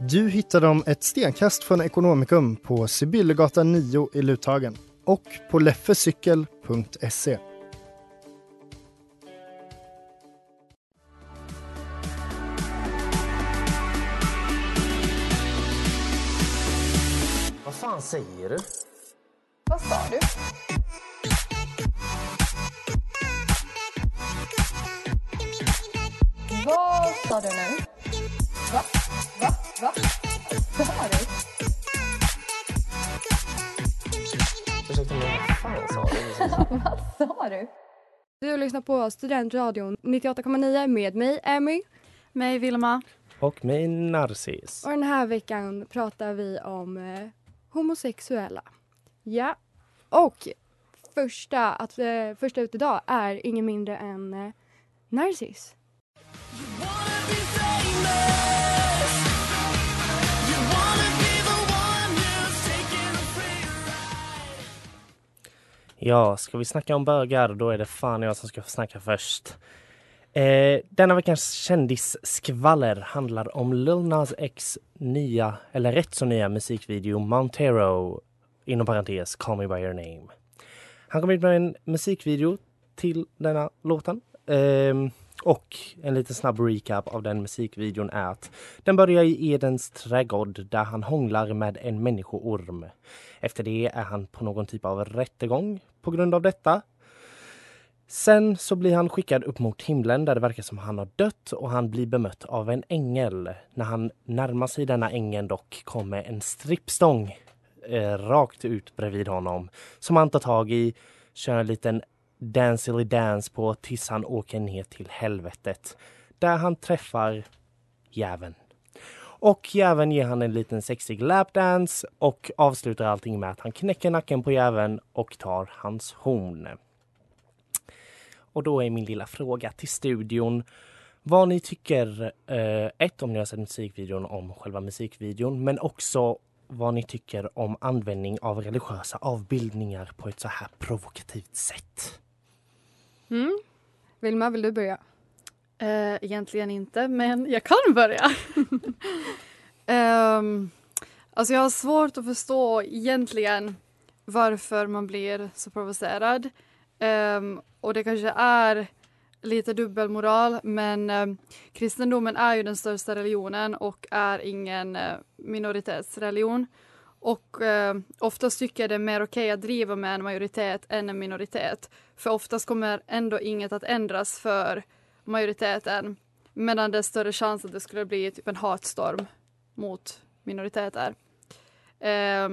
Du hittar dem ett stenkast från Ekonomikum på Sibyllegatan 9 i Luthagen och på leffecykel.se. Vad fan säger du? På Studentradion 98,9 med mig, Emmy. Mig, Vilma. Och mig Narcis. Och den här veckan pratar vi om eh, homosexuella. Ja. Och första, att, eh, första ut idag är ingen mindre än eh, Narcis. Ja, ska vi snacka om bögar då är det fan jag som ska få snacka först. Eh, denna veckans kändisskvaller handlar om Lil Nas X nya, eller rätt så nya musikvideo Montero, inom parentes Call Me By Your Name. Han kom ut med en musikvideo till denna låten. Eh, och en liten snabb recap av den musikvideon är att den börjar i Edens trädgård där han hånglar med en människoorm. Efter det är han på någon typ av rättegång på grund av detta. Sen så blir han skickad upp mot himlen där det verkar som han har dött och han blir bemött av en ängel. När han närmar sig denna ängel dock kommer en strippstång eh, rakt ut bredvid honom som han tar tag i, kör en liten dancily dance på tills han åker ner till helvetet där han träffar jäveln. Och jäveln ger han en liten sexig lapdance och avslutar allting med att han knäcker nacken på jäveln och tar hans horn. Och då är min lilla fråga till studion vad ni tycker, eh, ett om ni har sett musikvideon om själva musikvideon, men också vad ni tycker om användning av religiösa avbildningar på ett så här provokativt sätt. Mm. Vilma, vill du börja? Eh, egentligen inte, men jag kan börja. um, alltså jag har svårt att förstå egentligen varför man blir så provocerad. Um, och det kanske är lite dubbelmoral men eh, kristendomen är ju den största religionen och är ingen eh, minoritetsreligion. Och eh, oftast tycker jag det är mer okej okay att driva med en majoritet än en minoritet. För oftast kommer ändå inget att ändras för majoriteten. Medan det är större chans att det skulle bli typ en hatstorm mot minoriteter. Eh,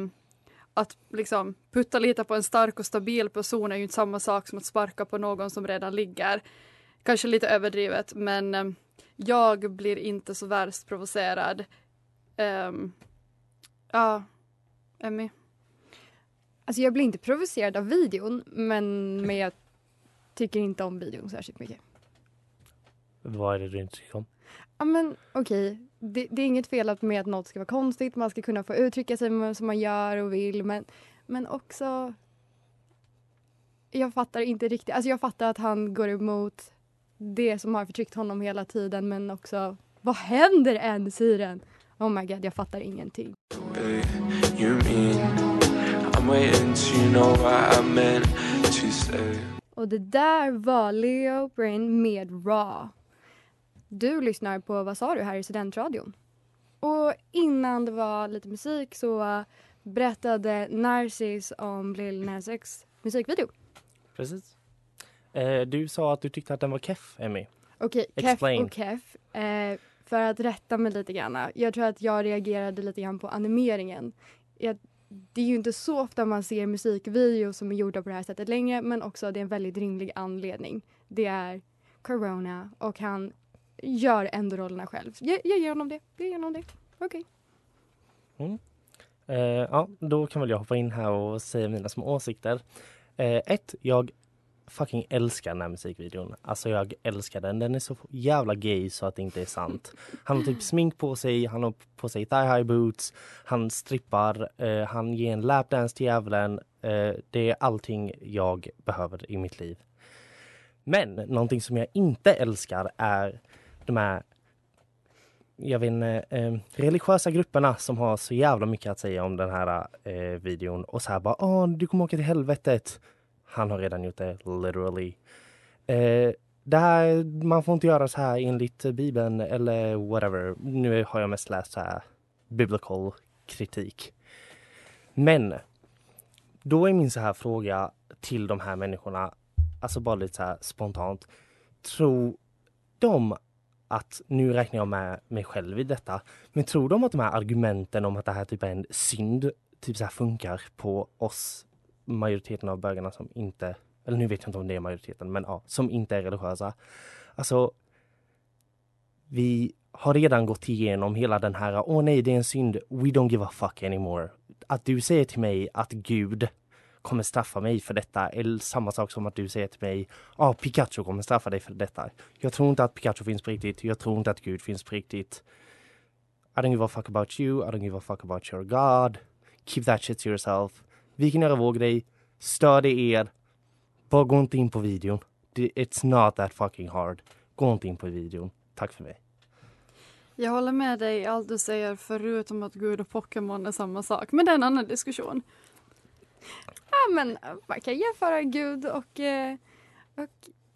att liksom putta lite på en stark och stabil person är ju inte samma sak som att sparka på någon som redan ligger. Kanske lite överdrivet men eh, jag blir inte så värst provocerad. Ehm, ja, Emmy? Alltså jag blir inte provocerad av videon men, men jag tycker inte om videon särskilt mycket. Vad är det du inte tycker om? Ja men okej, okay. det, det, är inget fel att med att något ska vara konstigt, man ska kunna få uttrycka sig som man gör och vill men, men också jag fattar inte riktigt, alltså jag fattar att han går emot det som har förtryckt honom hela tiden men också vad händer ens i den? Oh my god, jag fattar ingenting. Och det där var Leo Brain med Raw. Du lyssnar på Vad sa du här i Studentradion. Och innan det var lite musik så berättade Narcis om Lil Nas X musikvideo. Precis. Eh, du sa att du tyckte att den var keff, Emmy. Okej, keff Explain. och keff. Eh, för att rätta mig lite grann. Jag tror att jag reagerade lite grann på animeringen. Jag, det är ju inte så ofta man ser musikvideos som är gjorda på det här sättet längre men också det är en väldigt rimlig anledning. Det är Corona och han gör ändå rollerna själv. Jag, jag ger honom det. Jag ger honom det. Okej. Mm. Eh, ja, då kan väl jag hoppa in här och säga mina små åsikter. Eh, ett, jag fucking älskar den här musikvideon. Alltså jag älskar den. Den är så jävla gay så att det inte är sant. Han har typ smink på sig, han har på sig thigh high boots, han strippar, eh, han ger en lapdance till djävulen. Eh, det är allting jag behöver i mitt liv. Men någonting som jag inte älskar är de här jag vet inte, eh, religiösa grupperna som har så jävla mycket att säga om den här eh, videon och så här bara åh du kommer åka till helvetet. Han har redan gjort det, literally. Eh, det här, man får inte göra så här enligt bibeln eller whatever. Nu har jag mest läst så här biblical kritik. Men då är min så här fråga till de här människorna, alltså bara lite så här spontant. Tror de att, nu räknar jag med mig själv i detta, men tror de att de här argumenten om att det här typ är en synd typ så här funkar på oss, majoriteten av bögarna som inte, eller nu vet jag inte om det är majoriteten, men ja, som inte är religiösa. Alltså, vi har redan gått igenom hela den här, åh nej det är en synd, we don't give a fuck anymore. Att du säger till mig att Gud kommer straffa mig för detta är samma sak som att du säger till mig ja, Pikachu kommer straffa dig för detta. Jag tror inte att Pikachu finns på riktigt. Jag tror inte att Gud finns på riktigt. I don't give a fuck about you. I don't give a fuck about your God. Keep that shit to yourself. Vi kan göra vår grej. Stör det er. Bara gå inte in på videon. It's not that fucking hard. Gå inte in på videon. Tack för mig. Jag håller med dig i allt du säger förutom att Gud och Pokémon är samma sak. Men det är en annan diskussion. Ja men eh, man kan jämföra Gud och, eh, och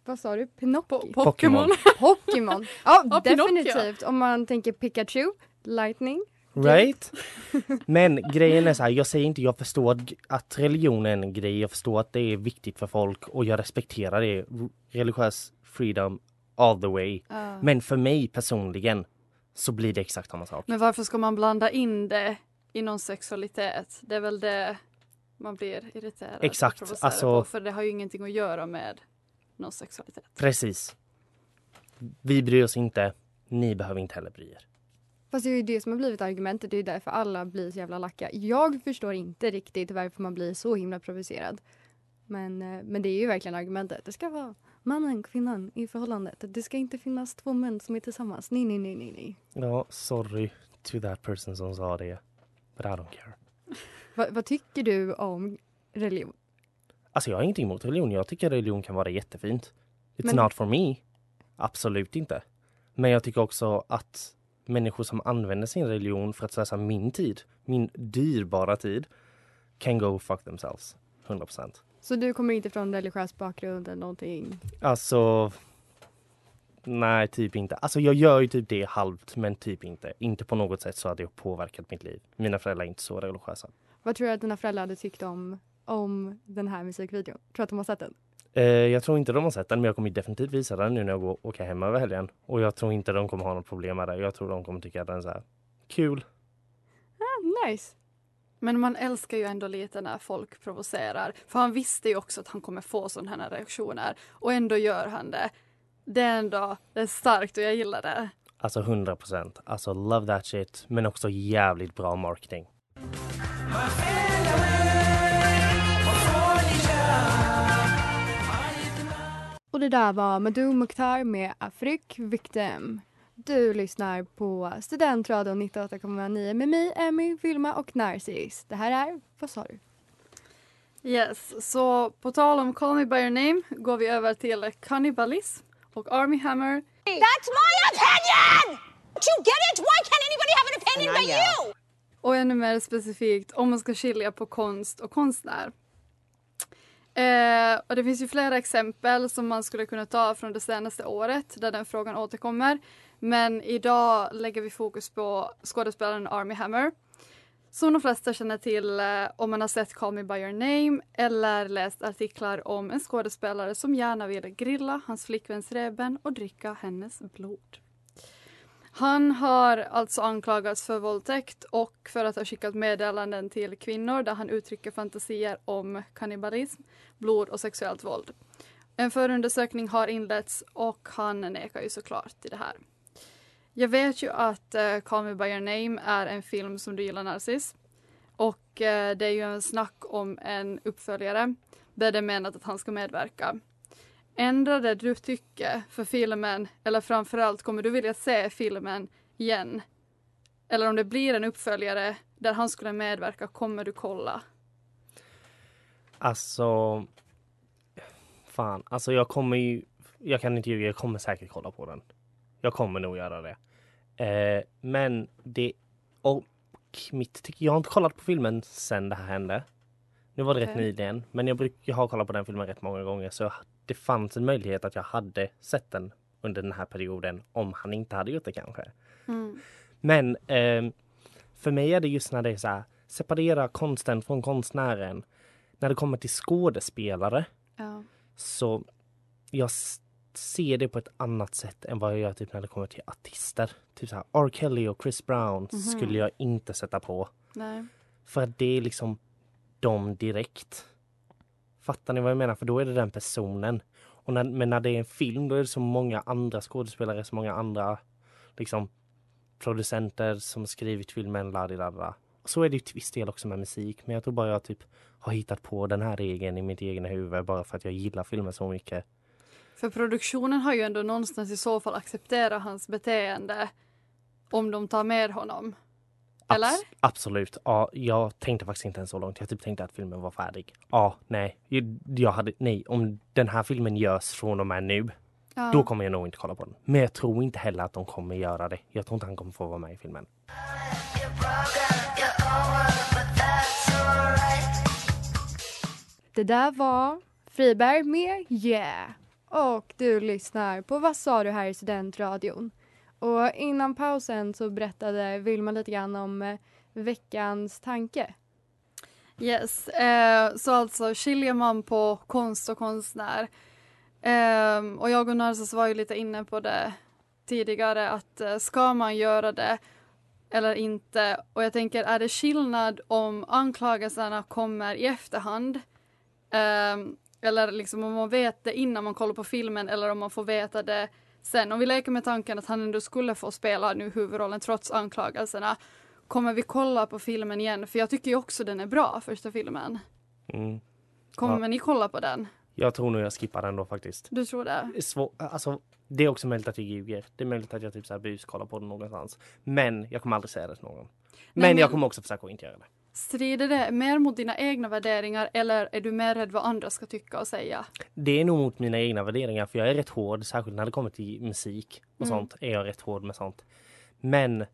vad sa du? Pinocchio? Po- Pokémon. Pokémon. Ja, Ja, Pinocchio. definitivt. Om man tänker Pikachu, Lightning. Right? Men grejen är så här, jag säger inte, jag förstår att- religion är en grej. Jag förstår att det är viktigt för folk och jag respekterar det. Religiös freedom all the way. Ja. Men för mig personligen så blir det exakt samma sak. Men varför ska man blanda in det i någon sexualitet? Det är väl det man blir irriterad och Exakt, provocerad alltså- på. För det har ju ingenting att göra med någon sexualitet. Precis. Vi bryr oss inte. Ni behöver inte heller bry er. Fast det är ju det som har blivit argumentet. Det är därför alla blir så jävla lacka. Jag förstår inte riktigt varför man blir så himla provocerad. Men, eh, men det är ju verkligen argumentet. Det ska vara mannen, kvinnan i förhållandet. Det ska inte finnas två män som är tillsammans. Nej, nej, nej, nej, nej. Ja, sorry to that person som sa det. But I don't care. Va, vad tycker du om religion? Alltså jag har ingenting emot religion. Jag tycker religion kan vara jättefint. It's Men- not for me. Absolut inte. Men jag tycker också att människor som använder sin religion för att slösa min tid, min dyrbara tid, can go fuck themselves. 100 procent. Så du kommer inte från religiös bakgrund eller någonting? Alltså... Nej, typ inte. Alltså jag gör ju typ det halvt, men typ inte. Inte på något sätt så att det har påverkat mitt liv. Mina föräldrar är inte så religiösa. Vad tror du att dina föräldrar hade tyckt om, om den här musikvideon? Tror du att de har sett den? Eh, jag tror inte de har sett den, men jag kommer definitivt visa den nu när jag går åker hem över helgen. Och jag tror inte de kommer ha något problem med det. Jag tror de kommer tycka att den är så här kul. Ah, nice. Men man älskar ju ändå lite när folk provocerar. För han visste ju också att han kommer få sådana här reaktioner. Och ändå gör han det. Det är ändå det är starkt och jag gillar det. Alltså 100 procent. Alltså love that shit. Men också jävligt bra marketing. Och det där var Madou Mukhtar med Afrik Victim. Du lyssnar på Studentradion 98,9 med mig, Emmy, Vilma och Narcis. Det här är Vad sa du? Yes, så på tal om Call Me By Your Name går vi över till kannibalism och Army Hammer. That's my opinion! Don't you get it? Why can't anybody have an opinion but you? Och ännu mer specifikt om man ska skilja på konst och konstnär. Eh, och det finns ju flera exempel som man skulle kunna ta från det senaste året där den frågan återkommer. Men idag lägger vi fokus på skådespelaren Army Hammer. Som de flesta känner till eh, om man har sett Call Me By Your Name eller läst artiklar om en skådespelare som gärna vill grilla hans flickväns reben och dricka hennes blod. Han har alltså anklagats för våldtäkt och för att ha skickat meddelanden till kvinnor där han uttrycker fantasier om kannibalism, blod och sexuellt våld. En förundersökning har inletts och han nekar ju såklart till det här. Jag vet ju att uh, Call Me By Your Name är en film som du gillar Narcis. Och uh, det är ju en snack om en uppföljare där det är menat att han ska medverka. Ändrar det du tycker för filmen eller framförallt kommer du vilja se filmen igen? Eller om det blir en uppföljare där han skulle medverka, kommer du kolla? Alltså... Fan, alltså jag kommer ju... Jag kan inte ljuga, jag kommer säkert kolla på den. Jag kommer nog göra det. Eh, men det... Och mitt tycker Jag har inte kollat på filmen sen det här hände. Nu var det rätt Okej. nyligen, men jag, bruk, jag har kollat på den filmen rätt många gånger så det fanns en möjlighet att jag hade sett den under den här perioden om han inte hade gjort det kanske. Mm. Men ehm, för mig är det just när det är så här, separera konsten från konstnären. När det kommer till skådespelare Ja. så jag ser det på ett annat sätt än vad jag gör typ när det kommer till artister. Typ så här, R. Kelly och Chris Brown Mhm. skulle jag inte sätta på. Nej. För att det är liksom dem direkt. Fattar ni vad jag menar? För då är det den personen. Och när, men när det är en film då är det så många andra skådespelare, så många andra liksom producenter som skrivit filmen, la. Så är det ju till viss del också med musik. Men jag tror bara jag typ har hittat på den här regeln i mitt egna huvud bara för att jag gillar filmen så mycket. För produktionen har ju ändå någonstans i så fall accepterat hans beteende om de tar med honom. Eller? Abs- absolut. Ja, jag tänkte faktiskt inte ens så långt. Jag typ tänkte att filmen var färdig. Ja, nej. Jag- Jag hade, nej, om den här filmen görs från och med nu, Ja. då kommer jag nog inte kolla på den. Men jag tror inte heller att de kommer göra det. Jag tror inte han kommer få vara med i filmen. Det där var Friberg med Yeah. Och du lyssnar på Vad sa du här i studentradion? Och innan pausen så berättade Vilma lite grann om eh, veckans tanke. Yes, eh, så alltså skiljer man på konst och konstnär. Eh, och jag och Narcissus var ju lite inne på det tidigare att eh, ska man göra det eller inte? Och jag tänker, är det skillnad om anklagelserna kommer i efterhand? Ehm, eller liksom om man vet det innan man kollar på filmen eller om man får veta det sen. Om vi leker med tanken att han ändå skulle få spela nu huvudrollen trots anklagelserna. Kommer vi kolla på filmen igen? För jag tycker ju också den är bra, första filmen. Mm. Kommer Ja. ni kolla på den? Jag tror nog jag skippar den då faktiskt. Du tror det? Svår, alltså, det är också möjligt att jag ljuger. Det är möjligt att jag typ så här buskollar på den någonstans. Men jag kommer aldrig säga det till någon. Men, men- jag kommer också försöka att inte göra det. Strider det mer mot dina egna värderingar eller är du mer rädd vad andra ska tycka och säga? Det är nog mot mina egna värderingar för jag är rätt hård, särskilt när det kommer till musik och Mm. sånt. är jag rätt hård med sånt. Men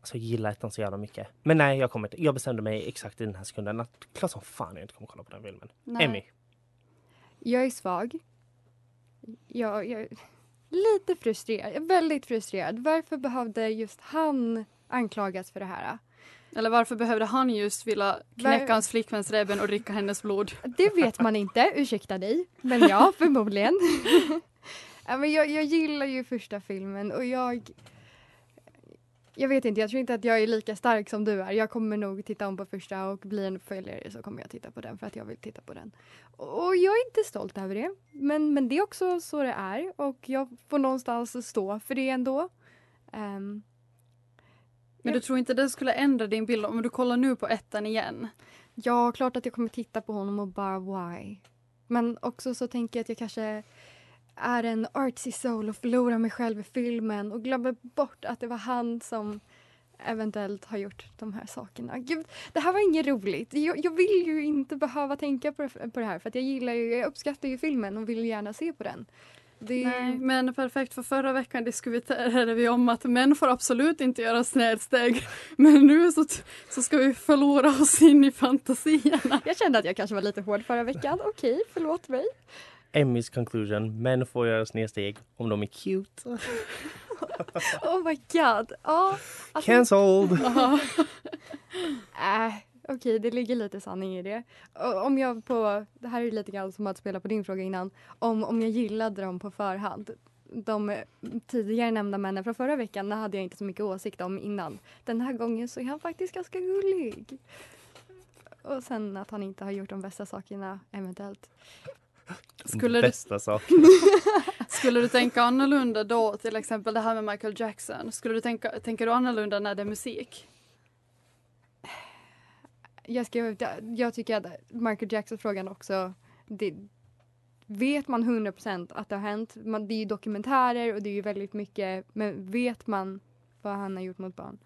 alltså, jag gillar ettan så jävla mycket. Men nej, jag kommer inte. Jag bestämde mig exakt i den här sekunden att klart som fan jag inte kommer kolla på den filmen. Nej. Emmy. Jag är svag. Jag, jag är lite frustrerad. Jag är väldigt frustrerad. Varför behövde just han anklagas för det här? Eller varför behövde han just vilja knäcka Var- hans flickväns revben och dricka hennes blod? Det vet man inte, ursäkta dig. Men ja, förmodligen. ja, men jag, jag gillar ju första filmen och jag... Jag vet inte, jag tror inte att jag är lika stark som du är. Jag kommer nog titta om på första och blir en följare så kommer jag titta på den för att jag vill titta på den. Och jag är inte stolt över det. Men, men det är också så det är och jag får någonstans stå för det ändå. Ehm, Men du tror inte det skulle ändra din bild om du kollar nu på ettan igen? Ja, klart att jag kommer titta på honom och bara why. Men också så tänker jag att jag kanske är en artsy soul och förlorar mig själv i filmen och glömmer bort att det var han som eventuellt har gjort de här sakerna. Gud, det här var inget roligt. Jag, jag vill ju inte behöva tänka på det, på det här för jag gillar ju, jag uppskattar ju filmen och vill gärna se på den. Det, Nej, men perfekt. För förra veckan diskuterade vi om att män får absolut inte göra snedsteg. Men nu så, så ska vi förlora oss in i fantasierna. Jag kände att jag kanske var lite hård förra veckan. Okej, förlåt mig. Emmys conclusion. Män får göra snedsteg om de är cute. oh my god. Ja, alltså, Cancelled! Äh, Okej, det ligger lite sanning i det. Om jag på, det här är lite grann som att spela på din fråga innan. Om, om jag gillade dem på förhand. De eh, tidigare nämnda männen från förra veckan det hade jag inte så mycket åsikt om innan. Den här gången så är han faktiskt ganska gullig. Och sen att han inte har gjort de bästa sakerna eventuellt. Skulle du, Bästa sak. skulle du tänka annorlunda då, till exempel det här med Michael Jackson? Skulle du tänka, tänker du annorlunda när det är musik? Jag, ska, jag tycker att Michael Jackson-frågan också, det, vet man 100% att det har hänt, man, det är ju dokumentärer och det är ju väldigt mycket, men vet man vad han har gjort mot barn?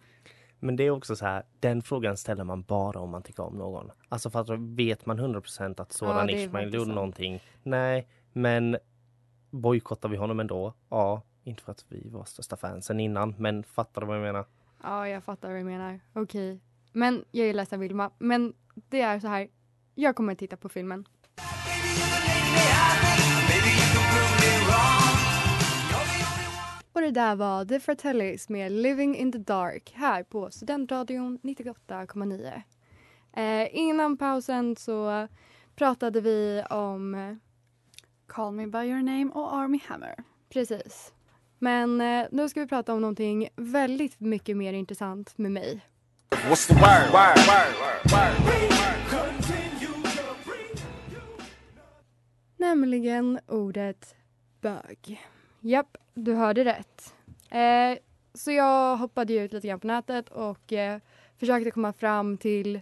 Men det är också så här, den frågan ställer man bara om man tycker om någon. Alltså för att vet man 100% att Ja, Soran är Ismail gjorde någonting. Nej, men bojkottar vi honom ändå? Ja, inte för att vi var största fansen innan, men fattar du vad jag menar? Ja, jag fattar vad du menar. Okej. Men jag är ledsen Vilma, men det är så här, jag kommer att titta på filmen. Och det där var The Fratellis med Living in the Dark här på Studentradion 98,9. Eh, innan pausen så pratade vi om, eh, Call me by your name och Army Hammer. precis. Men eh, nu ska vi prata om någonting väldigt mycket mer intressant med mig. What's the word? Word, word, word, word. Nämligen ordet bög. Japp, du hörde rätt. Eh, så jag hoppade ut lite grann på nätet och eh, försökte komma fram till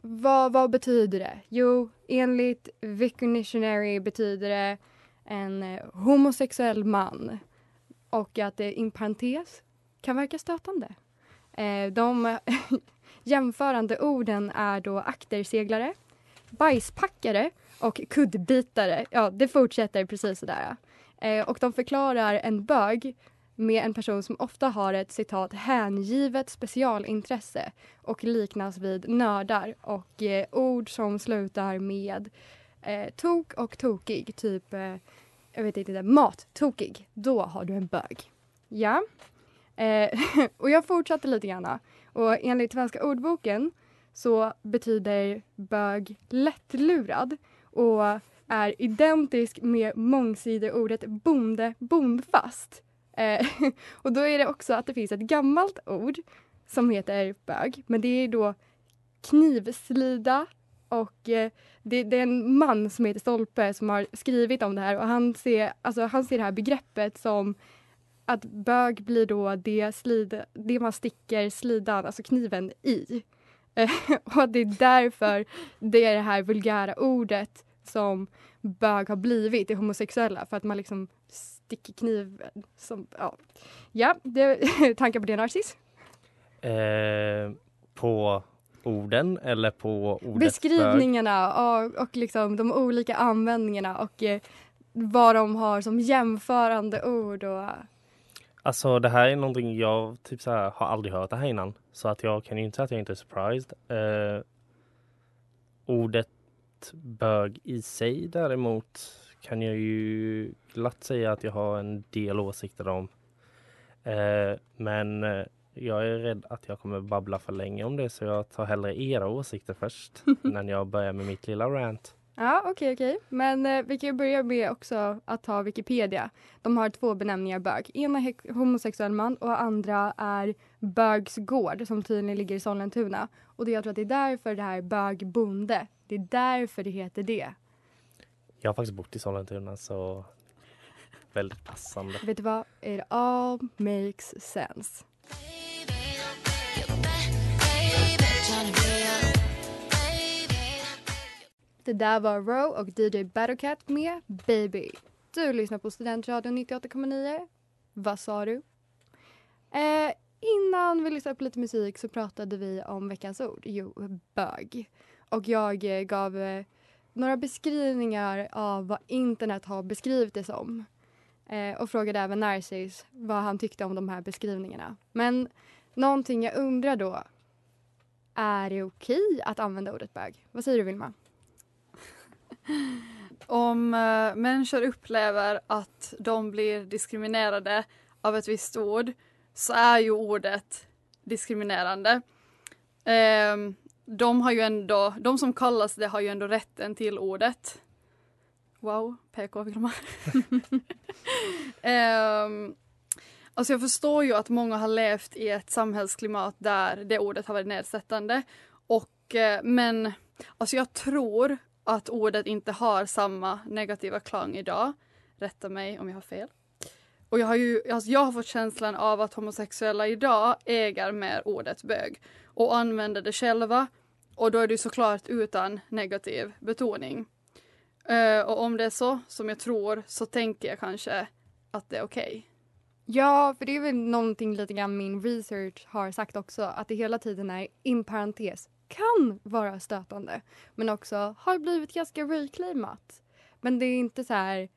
vad, vad betyder det? Jo, enligt Viconditionary betyder det en eh, homosexuell man. Och att det in parentes kan verka stötande. Eh, de jämförande orden är då akterseglare, bajspackare och kuddbitare. Ja, det fortsätter precis sådär. Eh, och de förklarar en bög med en person som ofta har ett citat hängivet specialintresse och liknas vid nördar och eh, ord som slutar med eh, tok och tokig, typ eh, jag vet inte, mat-tokig. Då har du en bög. Ja. Eh, och jag fortsatte lite grann. Och enligt Svenska ordboken så betyder bög lättlurad och är identisk med mångsideordet bonde, bondfast. Eh, och då är det också att det finns ett gammalt ord som heter bög, men det är då knivslida och eh, det, det är en man som heter Stolpe som har skrivit om det här och han ser, alltså, han ser det här begreppet som att bög blir då det, slid, det man sticker slidan, alltså kniven, i. Eh, och det är därför det är det här vulgära ordet som bög har blivit, det homosexuella, för att man liksom sticker kniven som, ja. Ja, det, tankar på det Narcis? Eh, på orden eller på ordet bög? Beskrivningarna och, och liksom de olika användningarna och eh, vad de har som jämförande ord och Alltså det här är någonting jag typ så här, har aldrig hört det här innan. Så att jag kan ju inte säga att jag inte är surprised. Eh, ordet bög i sig däremot kan jag ju glatt säga att jag har en del åsikter om. Eh, men eh, jag är rädd att jag kommer babbla för länge om det så jag tar hellre era åsikter först innan jag börjar med mitt lilla rant. Ja, okej, okej. Men eh, vi kan börja med också att ta Wikipedia. De har två benämningar bög. Ena är homosexuell man och andra är bögsgård som tydligen ligger i Sollentuna. Och det, jag tror att det är därför det här är bögbonde. Det är därför det heter det. Jag har faktiskt bott i Sollentuna så väldigt passande. Vet du vad? It all makes sense. Det där var Row och DJ Battlecat med Baby. Du lyssnar på Studentradion 98,9. Vad sa du? Eh, innan vi lyssnade på lite musik så pratade vi om veckans ord. Jo, bög. Och jag eh, gav eh, några beskrivningar av vad internet har beskrivit det som. Eh, och frågade även Narcis vad han tyckte om de här beskrivningarna. Men någonting jag undrar då. Är det okej att använda ordet bög? Vad säger du Vilma? Om eh, människor upplever att de blir diskriminerade av ett visst ord så är ju ordet diskriminerande. Ehm, de har ju ändå, de som kallas det har ju ändå rätten till ordet. Wow, PK fick um, alltså jag förstår ju att många har levt i ett samhällsklimat där det ordet har varit nedsättande. Och, eh, men alltså jag tror att ordet inte har samma negativa klang idag. Rätta mig om jag har fel. Och jag har ju alltså jag har fått känslan av att homosexuella idag äger mer ordet bög och använder det själva. Och då är det såklart utan negativ betoning. Uh, och om det är så som jag tror så tänker jag kanske att det är okej. Ja, för det är väl någonting lite grann min research har sagt också att det hela tiden är in parentes kan vara stötande men också har blivit ganska reclaimat. Men det är inte så här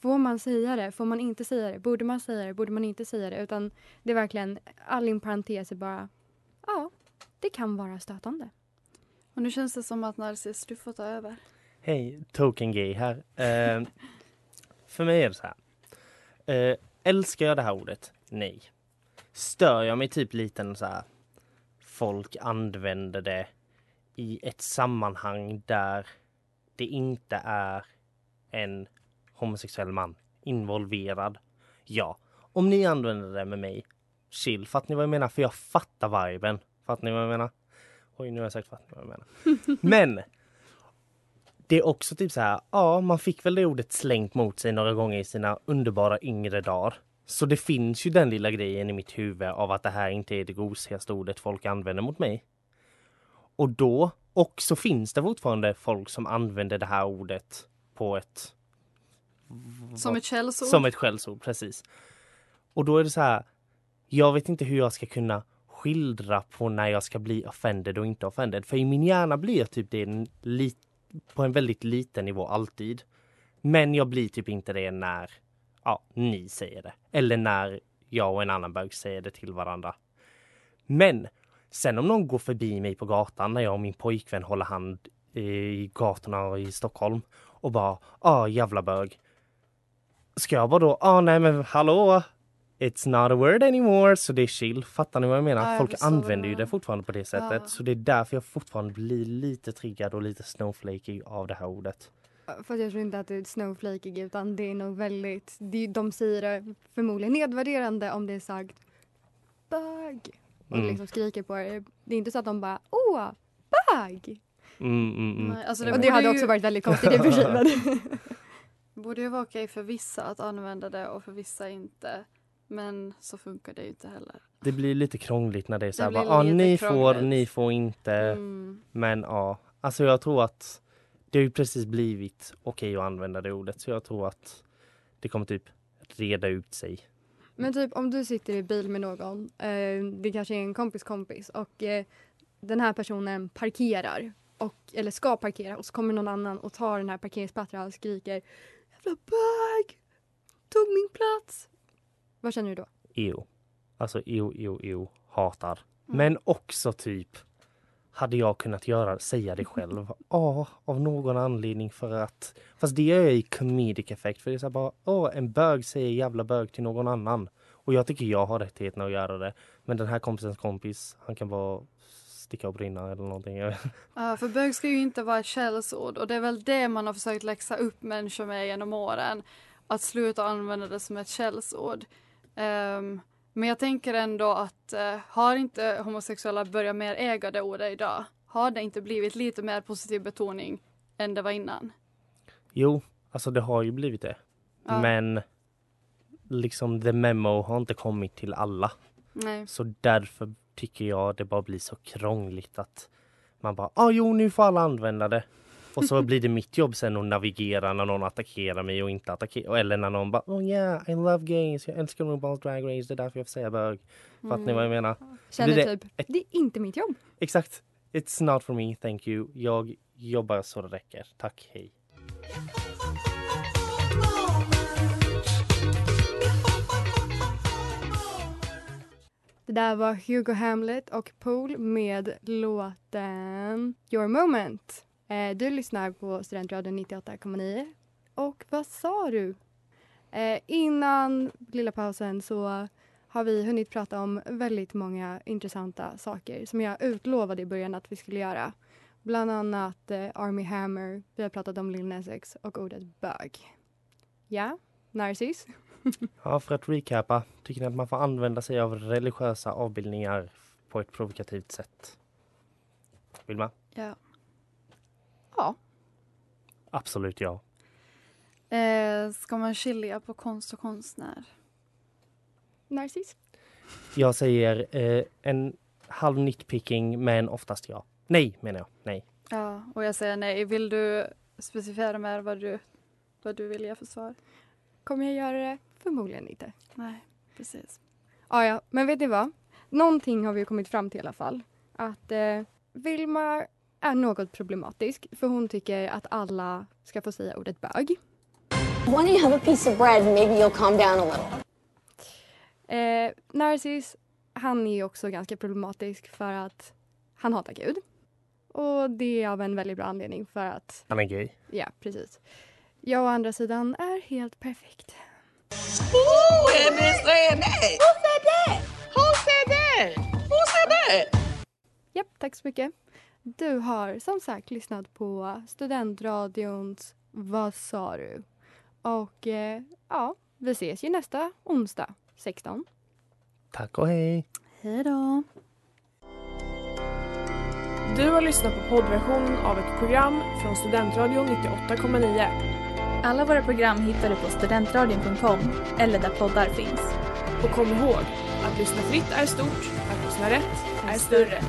får man säga det, får man inte säga det, borde man säga det, borde man inte säga det utan det är verkligen all in parentes är bara ja, det kan vara stötande. Och nu känns det som att Narcis, du får ta över. Hej, Token Gay här. Eh, för mig är det så här. Eh, älskar jag det här ordet? Nej. Stör jag mig typ lite så här folk använder det i ett sammanhang där det inte är en homosexuell man involverad? Ja. Om ni använder det med mig, chill. Fattar ni vad jag menar? För jag fattar viben. Fattar ni vad jag menar? Oj, nu har jag sagt fattar ni vad jag menar. Men det är också typ så här, ja, man fick väl det ordet slängt mot sig några gånger i sina underbara yngre dagar. Så det finns ju den lilla grejen i mitt huvud av att det här inte är det gosigaste ordet folk använder mot mig. Och då, och så finns det fortfarande folk som använder det här ordet på ett... Som ett källsord. Som ett skällsord, precis. Och då är det så här, jag vet inte hur jag ska kunna skildra på när jag ska bli offended och inte offended. För i min hjärna blir typ det en på en väldigt liten nivå alltid. Men jag blir typ inte det när ja, ni säger det. Eller när jag och en annan bög säger det till varandra. Men sen om någon går förbi mig på gatan när jag och min pojkvän håller hand i gatorna i Stockholm och bara ah jävla bög. Ska jag bara då, ah nej men hallå, It's not a word anymore, så det är chill. Fattar ni vad jag menar? Ja, jag Folk använder ju det fortfarande på det sättet. Ja. Så det är därför jag fortfarande blir lite triggad och lite snowflakey av det här ordet. Fast jag tror inte att det är snowflakig utan det är nog väldigt, det, de säger det förmodligen nedvärderande om det är sagt bög. Och Mm. liksom skriker på det. Det är inte så att de bara åh, bög! Mm, mm, mm. Nej, alltså det, och det hade ju, också varit väldigt konstigt i och för sig. borde ju vara okej för vissa att använda det och för vissa inte. Men så funkar det ju inte heller. Det blir lite krångligt när det är så här, bara, ah, ni får, krångligt. ni får inte. Mm. Men ja, alltså jag tror att det har ju precis blivit okej att använda det ordet. Så jag tror att det kommer typ reda ut sig. Men typ om du sitter i bil med någon, eh, det kanske är en kompis kompis och eh, den här personen parkerar, och, eller ska parkera och så kommer någon annan och tar den här parkeringsplatsen och skriker Jävla bög! Tog min plats! Vad känner du då? EU. Alltså EU, EU, EU hatar. Mm. Men också typ hade jag kunnat göra, säga det själv? Ja, av någon anledning för att Fast det jag i comedic effect för det är så bara Åh, en bög säger jävla bög till någon annan. Och jag tycker jag har rättigheten att göra det. Men den här kompisens kompis, han kan bara sticka och brinna eller någonting. Ja, för bög ska ju inte vara ett källsord och det är väl det man har försökt läxa upp människor med genom åren. Att sluta använda det som ett källsord. Ehm, men jag tänker ändå att eh, har inte homosexuella börjat mer äga det ordet idag? Har det inte blivit lite mer positiv betoning än det var innan? Jo, alltså det har ju blivit det. Ja. Men liksom the memo har inte kommit till alla. Nej. Så därför tycker jag det bara blir så krångligt att man bara, ah, jo nu får alla använda det. Och så blir det mitt jobb sen att navigera när någon attackerar mig och inte attackerar. Eller när någon bara, oh yeah, I love gays, jag älskar RuPaul's Drag Race, det är därför jag får säga bög. Fattar ni vad jag menar? Känner Det typ, det är inte mitt jobb. Exakt. It's not for me, thank you. Jag jobbar så det räcker. Tack, hej. Det där var Hugo Hamlet och Pool med låten Your Moment. Eh, du lyssnar på Studentradion 98,9. Och vad sa du? Eh, innan lilla pausen så har vi hunnit prata om väldigt många intressanta saker som jag utlovade i början att vi skulle göra. Bland annat eh, Army Hammer, vi har pratat om Lil Nas X och ordet bög. Ja, Narcis? Ja, för att recapa. Tycker ni att man får använda sig av religiösa avbildningar på ett provokativt sätt? Vilma? Ja. Ja. Absolut ja. Eh, ska man skilja på konst och konstnär? Narcis? Jag säger eh, en halv nitpicking men oftast ja. Nej menar jag. Nej. Ja, och jag säger nej. Vill du specificera mer vad du, vad du vill ge för svar? Kommer jag göra det? Förmodligen inte. Nej, precis. Ja, ja, men vet ni vad? Någonting har vi kommit fram till i alla fall. Att eh, Vilma är något problematisk för hon tycker att alla ska få säga ordet bög. Why don't you have a piece of bread and maybe you'll calm down a little? Eh, Narcis, han är också ganska problematisk för att han hatar Gud. Och det är av en väldigt bra anledning för att, Han är gay. ja precis. Jag å andra sidan är helt perfekt. Japp, tack så mycket. Du har som sagt lyssnat på Studentradions Vad sa du? Och eh, ja, vi ses ju nästa onsdag 16. Tack och hej. Hej då. Du har lyssnat på poddversion av ett program från Studentradion 98,9. Alla våra program hittar du på studentradion.com eller där poddar finns. Och kom ihåg, att lyssna fritt är stort, att lyssna rätt är större.